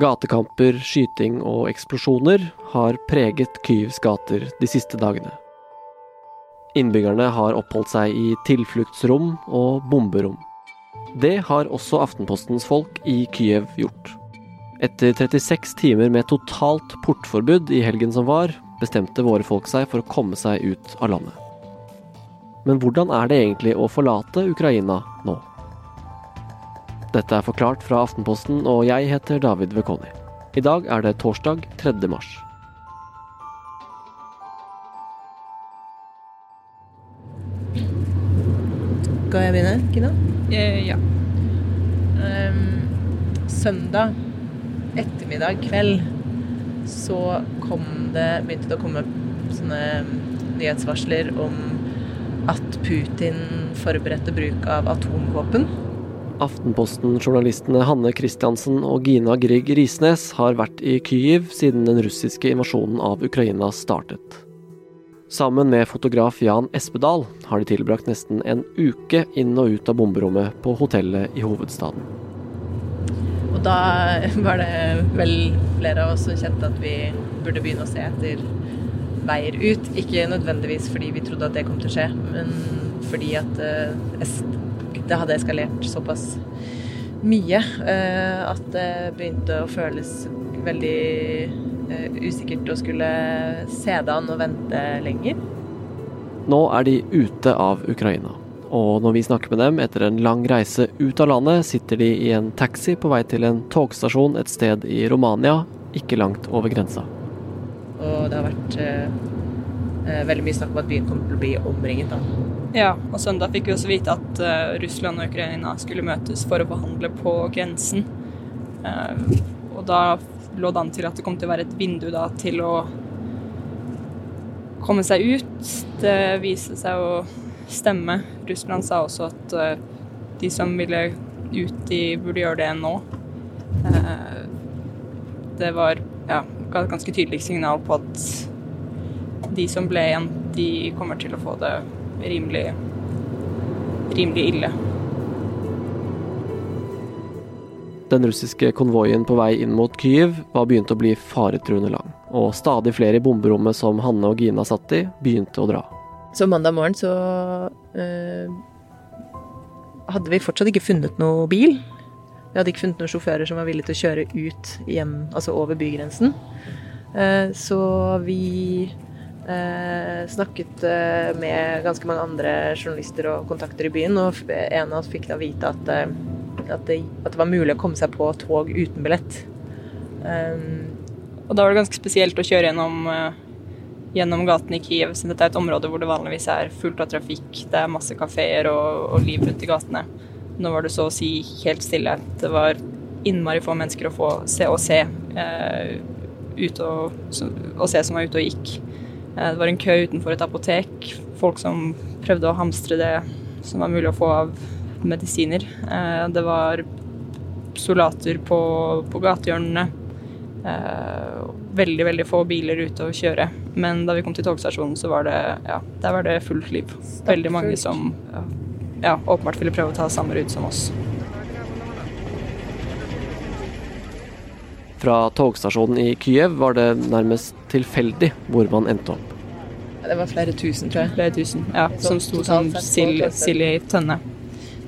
Gatekamper, skyting og eksplosjoner har preget Kyivs gater de siste dagene. Innbyggerne har oppholdt seg i tilfluktsrom og bomberom. Det har også Aftenpostens folk i Kyiv gjort. Etter 36 timer med totalt portforbud i helgen som var, bestemte våre folk seg for å komme seg ut av landet. Men hvordan er det egentlig å forlate Ukraina nå? Dette er forklart fra Aftenposten, og jeg heter David Vekoni. I dag er det torsdag 3. mars. Skal jeg begynne, Kina? Eh, ja. Um, søndag ettermiddag kveld så kom det, begynte det å komme sånne nyhetsvarsler om at Putin forberedte bruk av atomvåpen. Aftenposten-journalistene Hanne Christiansen og Gina Grieg Risnes har vært i Kyiv siden den russiske invasjonen av Ukraina startet. Sammen med fotograf Jan Espedal har de tilbrakt nesten en uke inn og ut av bomberommet på hotellet i hovedstaden. Og da var det vel flere av oss som kjente at vi burde begynne å se etter veier ut. Ikke nødvendigvis fordi vi trodde at det kom til å skje, men fordi at eh, det hadde eskalert såpass mye eh, at det begynte å føles veldig eh, usikkert å skulle se det an og vente lenger. Nå er de ute av Ukraina. Og når vi snakker med dem etter en lang reise ut av landet, sitter de i en taxi på vei til en togstasjon et sted i Romania, ikke langt over grensa. Og det har vært eh, eh veldig mye snakk om at byen kommer til å bli omringet. da. Ja, og søndag fikk vi også vite at uh, Russland og Ukraina skulle møtes for å forhandle på grensen. Uh, og da lå det an til at det kom til å være et vindu da, til å komme seg ut. Det viste seg å stemme. Russland sa også at uh, de som ville ut, de burde gjøre det nå. det var ja, et ganske tydelig signal på at de som ble igjen, de kommer til å få det rimelig, rimelig ille. Den russiske konvoien på vei inn mot Kyiv var begynt å bli faretruende lang, og stadig flere i bomberommet som Hanne og Gina satt i, begynte å dra. Så mandag morgen så øh, hadde vi fortsatt ikke funnet noe bil. Vi hadde ikke funnet noen sjåfører som var villige til å kjøre ut hjem, altså over bygrensen. Uh, så vi Eh, snakket eh, med ganske mange andre journalister og kontakter i byen, og en av oss fikk da vite at, eh, at, det, at, det, var mulig å komme seg på tog uten billett. Um, og da var det ganske spesielt å kjøre gjennom, uh, gjennom gaten i Kiev, siden dette er et område hvor det vanligvis er fullt av trafikk, det er masse kafeer og, og liv rundt i gatene. Nå var det så å si helt stille. Det var innmari få mennesker å få se og se, eh, ute og, og se som var ute og gikk. Eh, det var en kø utenfor et apotek. Folk som prøvde å hamstre det som var mulig å få av medisiner. Eh, det var soldater på, på gatehjørnene. Eh, veldig, veldig få biler ute å kjøre. Men da vi kom til togstasjonen, så var det, ja, der var det fullt liv. Veldig mange som ja, åpenbart ville prøve å ta samme rute som oss. Fra togstasjonen i Kyiv var det nærmest tilfeldig hvor man endte opp. Det var flere tusen, tror jeg. Flere tusen, ja, Som sto som sild, i tønne.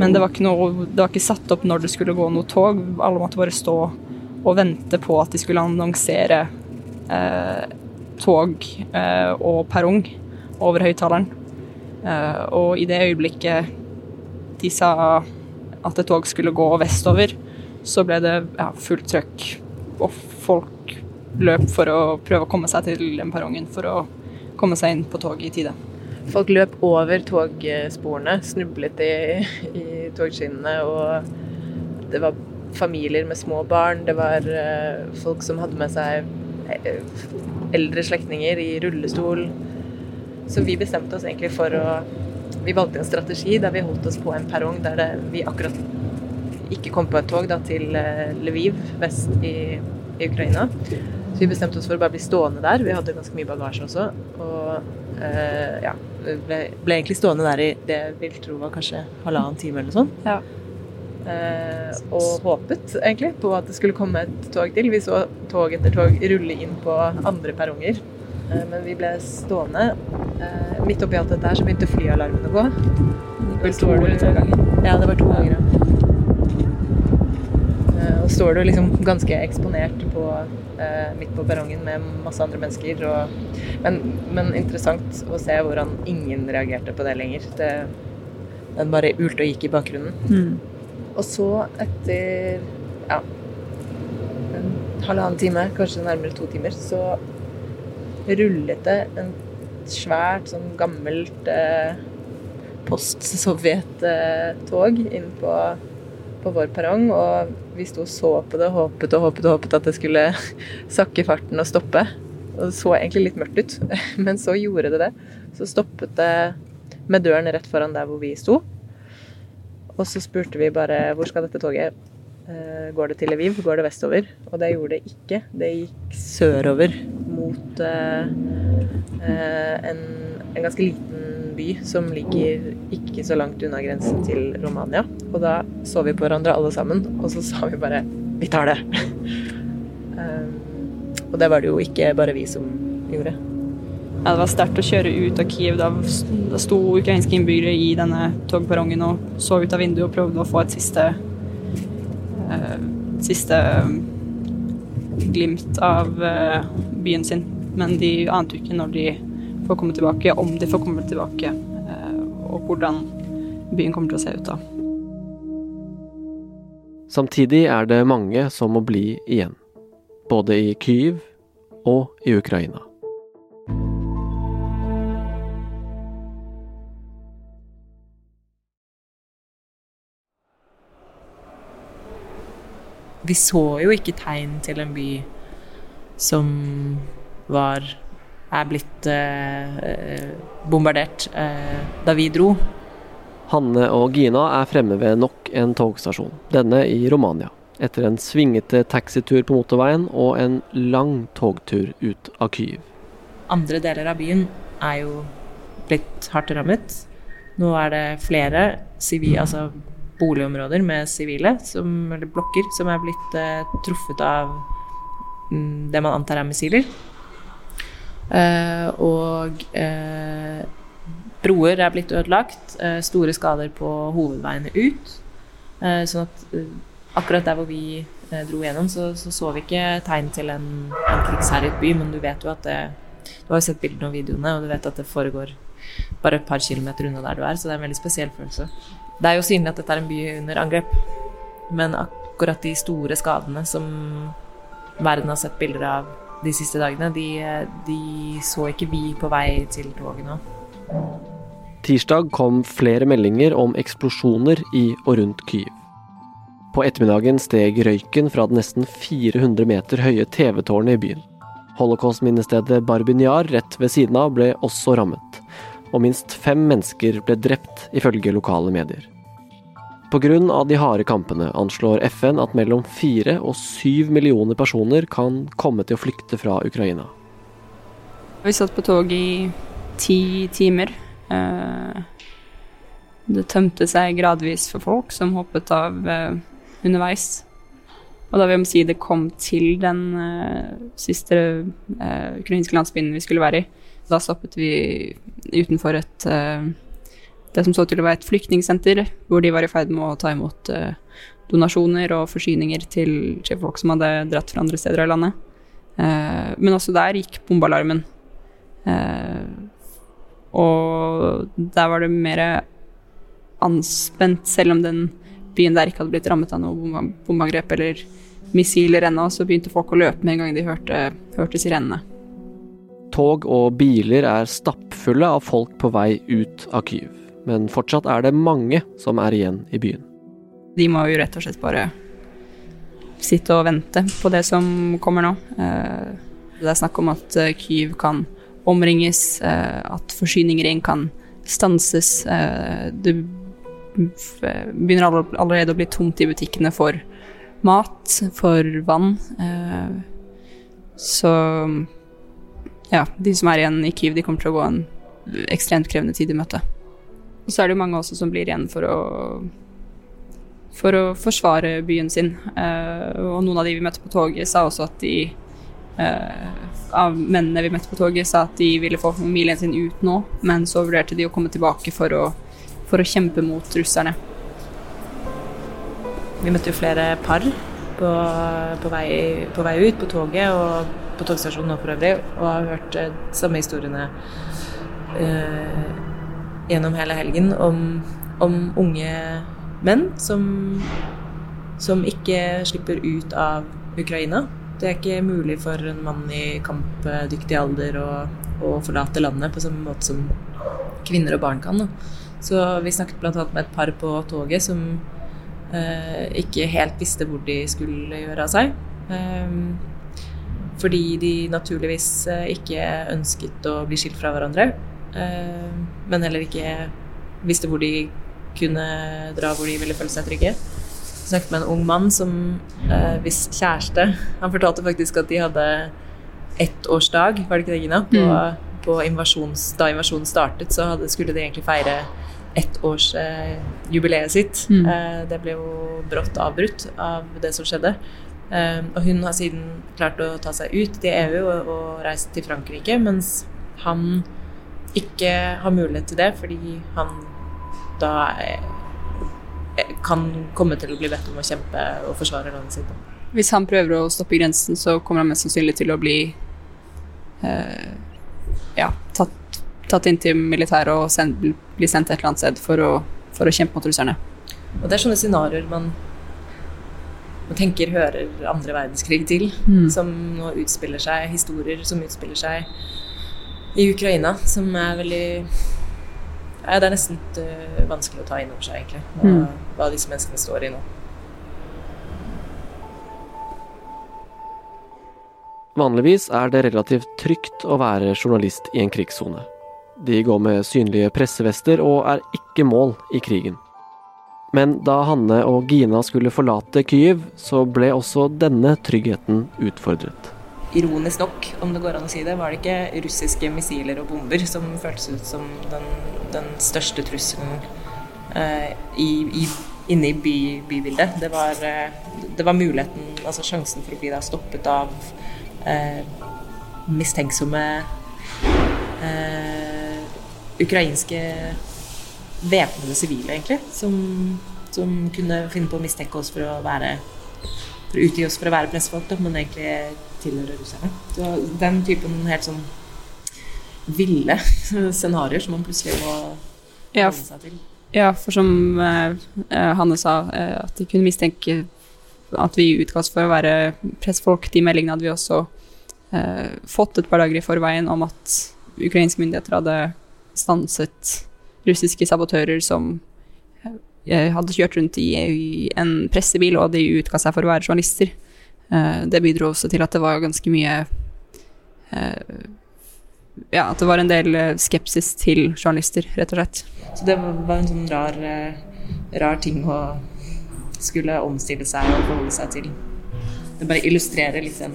Men det var, noe, det var, ikke satt opp når det skulle gå noe tog. Alle måtte bare stå og vente på at de skulle annonsere eh, tog eh, og perrong over høyttaleren. Eh, og i det øyeblikket de sa at et tog skulle gå vestover, så ble det ja, fullt trøkk. Og folk løp for å prøve å komme seg til den perrongen for å komme seg inn på toget i tide. Folk løp over togsporene, snublet i, i togskinnene, og det var familier med små barn. Det var uh, folk som hadde med seg uh, eldre slektninger i rullestol. Så vi bestemte oss egentlig for å Vi valgte en strategi der vi holdt oss på en perrong der det, vi akkurat ikke kom på et tog da, til uh, Lviv vest i, i Ukraina. Så vi bestemte oss for å bare bli stående der. Vi hadde ganske mye bagasje også. Og eh, ja, ble, ble, egentlig stående der i det jeg vil tro var kanskje halvannen time eller noe sånt. Ja. Eh, og håpet egentlig på at det skulle komme et tog til. Vi så tog etter tog rulle inn på andre perronger. Eh, men vi ble stående. Eh, midt oppi alt dette her så begynte flyalarmen å gå. Det var to eller tre ganger. Ja, det var to ganger. Eh, står du liksom ganske eksponert på, eh, midt på perrongen med masse andre mennesker. Og, men, men interessant å se hvordan ingen reagerte på det lenger. Det, den bare ulte og gikk i bakgrunnen. Mm. Og så etter ja, en halvannen time, kanskje nærmere to timer, så rullet det en svært sånn gammelt eh, post-Sovjet-tog inn på, på vår perrong. Og vi sto og så på det, håpet og håpet og håpet at det skulle sakke farten og stoppe. Og det så egentlig litt mørkt ut, men så gjorde det det. Så stoppet det med døren rett foran der hvor vi sto. Og så spurte vi bare hvor skal dette toget? Eh, Går det til Lviv? Går det vestover? Og det gjorde det ikke. Det gikk sørover mot eh, eh, en, en ganske liten by som ligger ikke så langt unna grensen til Romania. Og da så vi på hverandre alle sammen, og så sa vi bare 'vi tar det'. um, og det var det jo ikke bare vi som gjorde. Ja, det var sterkt å kjøre ut av Kiev. Da, da sto ukrainske innbyggere i denne togperrongen og så ut av vinduet og prøvde å få et siste uh, siste eh, glimt av uh, byen sin. Men de ante jo ikke når de får komme tilbake, om de får komme tilbake, eh, og hvordan byen kommer til å se ut da. Samtidig er det mange som må bli igjen. Både i Kyiv og i Ukraina. Vi så jo ikke tegn til en by som var er blitt eh, bombardert eh, da vi dro. Hanne og Gina er fremme ved nok en togstasjon, denne i Romania. Etter en svingete taxitur på motorveien og en lang togtur ut av Kyiv. Andre deler av byen er jo blitt hardt rammet. Nå er det flere sivi, altså boligområder med sivile, som, eller blokker, som er blitt eh, truffet av mm, det man antar er missiler. Eh, og eh, broer er blitt ødelagt. eh, store skader på hovedveiene ut. Sånn at akkurat der hvor vi dro gjennom, så, så så vi ikke tegn til en, en krigsherjet by, men du vet jo at det Du har jo sett bildene og videoene, og du vet at det foregår bare et par kilometer unna der du er, så det er en veldig spesiell følelse. Det er jo synlig at dette er en by under angrep, men akkurat de store skadene som verden har sett bilder av de siste dagene, de, de så ikke vi på vei til toget nå. Tirsdag kom flere meldinger om eksplosjoner i og rundt Kyiv. På ettermiddagen steg røyken fra det nesten 400 meter høye TV-tårnet i byen. Holocaust-minnestedet Barbinjar rett ved siden av ble også rammet, og minst fem mennesker ble drept, ifølge lokale medier. Pga. de harde kampene anslår FN at mellom fire og syv millioner personer kan komme til å flykte fra Ukraina. Vi satt på tog i ti timer. Eh, Det tømte seg gradvis for folk som hoppet av eh, underveis. Og da vi omsider kom til den eh, siste ukrainske landsbyen vi skulle være i, da stoppet vi utenfor et det som så til å være et flyktningsenter, hvor de var i ferd med å ta imot eh, donasjoner og forsyninger til, til folk som hadde dratt fra andre steder av landet. Eh, men også der gikk bombealarmen. Eh, og der var det mer anspent, selv om den byen der ikke hadde blitt rammet av noe bombeangrep eller missiler ennå, så begynte folk å løpe med en gang de hørte, hørte sirenene. Tog og biler er stappfulle av folk på vei ut av Kyiv, men fortsatt er det mange som er igjen i byen. De må jo rett og slett bare sitte og vente på det som kommer nå. Eh, Det er snakk om at eh, Kyiv kan omringes, eh, at forsyninger inn kan stanses. Det begynner allerede å bli tomt i butikkene for mat, for vann. Så ja, de som er igjen i Kyiv, de kommer til å gå en ekstremt krevende tid i møte. Og så er det jo mange også som blir igjen for å for å forsvare byen sin. og noen av de vi møtte på toget, sa også at de av mennene vi møtte på toget, sa at de ville få familien sin ut nå, men så vurderte de å komme tilbake for å, for å kjempe mot russerne. Vi møtte jo flere par på, på, vei, på, vei, ut, på toget og på togstasjonen nå for øvrig, og har hørt eh, samme historiene eh, gjennom hele helgen om, om unge menn som, som ikke slipper ut av Ukraina. Det er ikke mulig for en mann i kampdyktig alder å, å forlate landet på samme måte som kvinner og barn kan. Da. Så vi snakket bl.a. med et par på toget som eh, ikke helt visste hvor de skulle gjøre av seg. Eh, fordi de naturligvis eh, ikke ønsket å bli skilt fra hverandre. Eh, men heller ikke visste hvor de kunne dra hvor de ville føle seg trygge. Jeg snakket med en ung mann som eh, hvis kjæreste Han fortalte faktisk at de hadde ettårsdag, var det ikke det, Gina? På, mm. på invasjons, da invasjonen startet, så hadde, skulle de egentlig feire ettårsjubileet eh, sitt. Mm. Eh, det ble jo brått avbrutt av det som skjedde. Eh, og hun har siden klart å ta seg ut til EU og, og reist til Frankrike, mens han ikke har mulighet til det fordi han da kan komme til å bli bedt om å kjempe og forsvare landet sitt. Hvis han prøver å stoppe grensen, så kommer han mest sannsynlig til å bli eh, ja, tatt tatt inn til militæret og send, bli sendt et eller annet sted for å, for å kjempe mot russerne. Og Det er sånne scenarioer man, man, tenker hører andre verdenskrig til, mm. som nå utspiller seg, historier som utspiller seg i Ukraina, som er veldig ja, Det er nesten uh, vanskelig å ta inn over seg, egentlig, hva, mm. hva disse menneskene står i nå. Vanligvis er det relativt trygt å være journalist i en krigssone. De går med synlige pressevester og er ikke mål i krigen. Men da Hanne og Gina skulle forlate Kyiv, så ble også denne tryggheten utfordret. Ironisk nok, om det går an å si det, var det ikke russiske missiler og bomber som føltes ut som den, den største trusselen eh, i, i, inne i by, bybildet. Det var, eh, det var, muligheten, altså sjansen for å bli da stoppet av eh, mistenksomme eh, ukrainske væpnede sivile, egentlig, som, som, kunne finne på å mistenke oss for å være for å utgi oss for å være pressefolk, men egentlig tilhører russerne. Så den typen helt sånn ville scenarioer som man plutselig må ja, seg til. Ja, for som eh, eh, Hanne sa, eh, at de kunne mistenke at vi utga oss for å være pressefolk. De meldingene hadde vi også eh, fått et par dager i forveien om at ukrainske myndigheter hadde stanset russiske sabotører som hadde kjørt rundt i, en pressebil, og de utga seg for å være journalister. Eh, det bidro også til at det var ganske mye eh, Ja, at det var en del skepsis til journalister, rett og slett. Så det var en sånn rar, rar ting å skulle omstille seg og forholde seg til. Det bare illustrerer litt den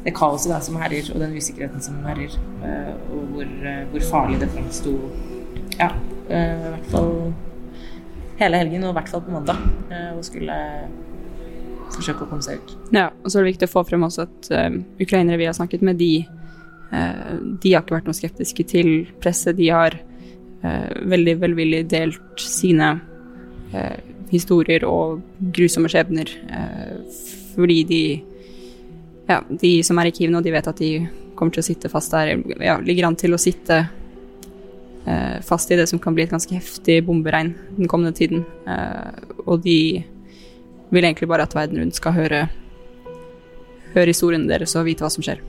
det kaoset da, som herjer, og den usikkerheten som herjer. Uh, og hvor, hvor, farlig det framsto ja, i hvert fall hele helgen, og i hvert fall på mandag, og skulle forsøke å komme seg ut. Ja, og så er det viktig å få frem også at ukrainere vi har snakket med, de, de har ikke vært noe skeptiske til presset. De har veldig velvillig delt sine historier og grusomme skjebner fordi de ja, de som er i Kiev nå, de vet at de kommer til å sitte fast der. Ja, ligger an til å sitte eh, fast i det som kan bli et ganske heftig bomberegn den kommende tiden. Eh, og de vil egentlig bare at verden rundt skal høre, høre historiene deres og vite hva som skjer.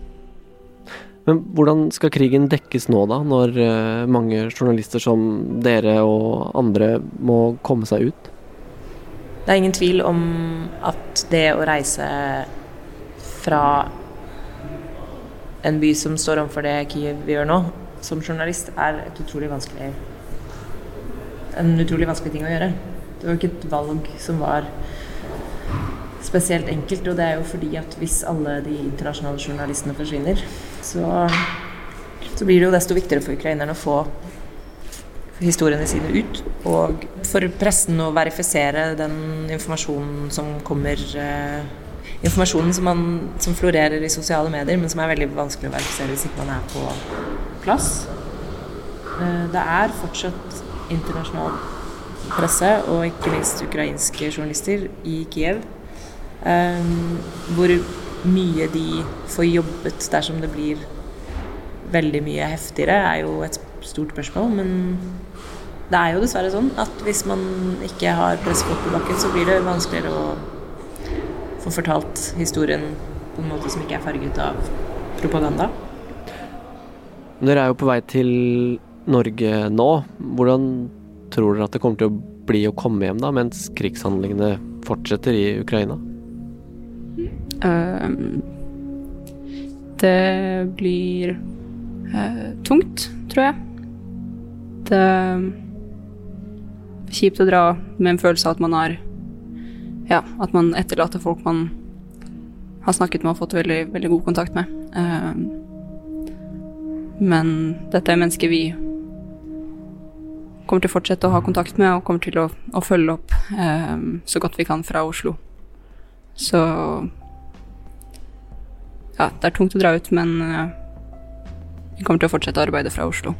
Men hvordan skal krigen dekkes nå, da, når uh, mange journalister som dere og andre må komme seg ut? Det er ingen tvil om at det å reise fra en by som står overfor det Kyiv gjør nå, som journalist, er et utrolig vanskelig en utrolig vanskelig ting å gjøre. Det var ikke et valg som var spesielt enkelt, og det er jo fordi at hvis alle de internasjonale journalistene forsvinner, så, så blir det jo desto viktigere for ukrainerne å få historiene sine ut. Og for pressen å verifisere den informasjonen som kommer eh, Informasjonen som, man, som, florerer i sosiale medier, men som er veldig vanskelig å verifisere hvis ikke man er på plass. Eh, det er fortsatt internasjonal presse, og ikke minst ukrainske journalister i Kiev, eh, hvor mye de får jobbet dersom det blir veldig mye heftigere, er jo et stort spørsmål. Men det er jo dessverre sånn at hvis man ikke har pressefolk på bakken, så blir det vanskeligere å få fortalt historien på en måte som ikke er farget av propaganda. Dere er jo på vei til Norge nå. Hvordan tror dere at det kommer til å bli å komme hjem da, mens krigshandlingene fortsetter i Ukraina? Uh, det blir uh, tungt, tror jeg. Det er kjipt å dra med en følelse av at man har Ja, at man etterlater folk man har snakket med og fått veldig, veldig god kontakt med. Uh, men dette er mennesker vi kommer til å fortsette å ha kontakt med og kommer til å, å følge opp eh, så godt vi kan fra Oslo. Så ja, det er tungt å dra ut, men eh, vi kommer til å fortsette å arbeide fra Oslo.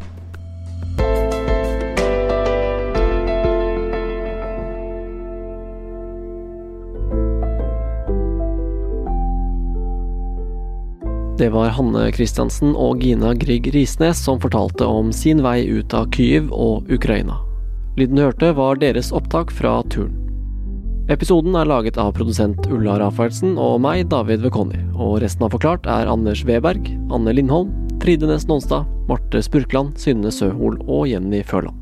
Det var Hanne Kristiansen og Gina Grieg Risnes som fortalte om sin vei ut av Kyiv og Ukraina. Lyden hørte, var deres opptak fra turen. Episoden er laget av produsent Ulla Rafaelsen og meg, David Vekoni, og resten av Forklart er Anders Weberg, Anne Lindholm, Tride Næss Nonstad, Marte Spurkland, Synne Søhol og Jenny Førland.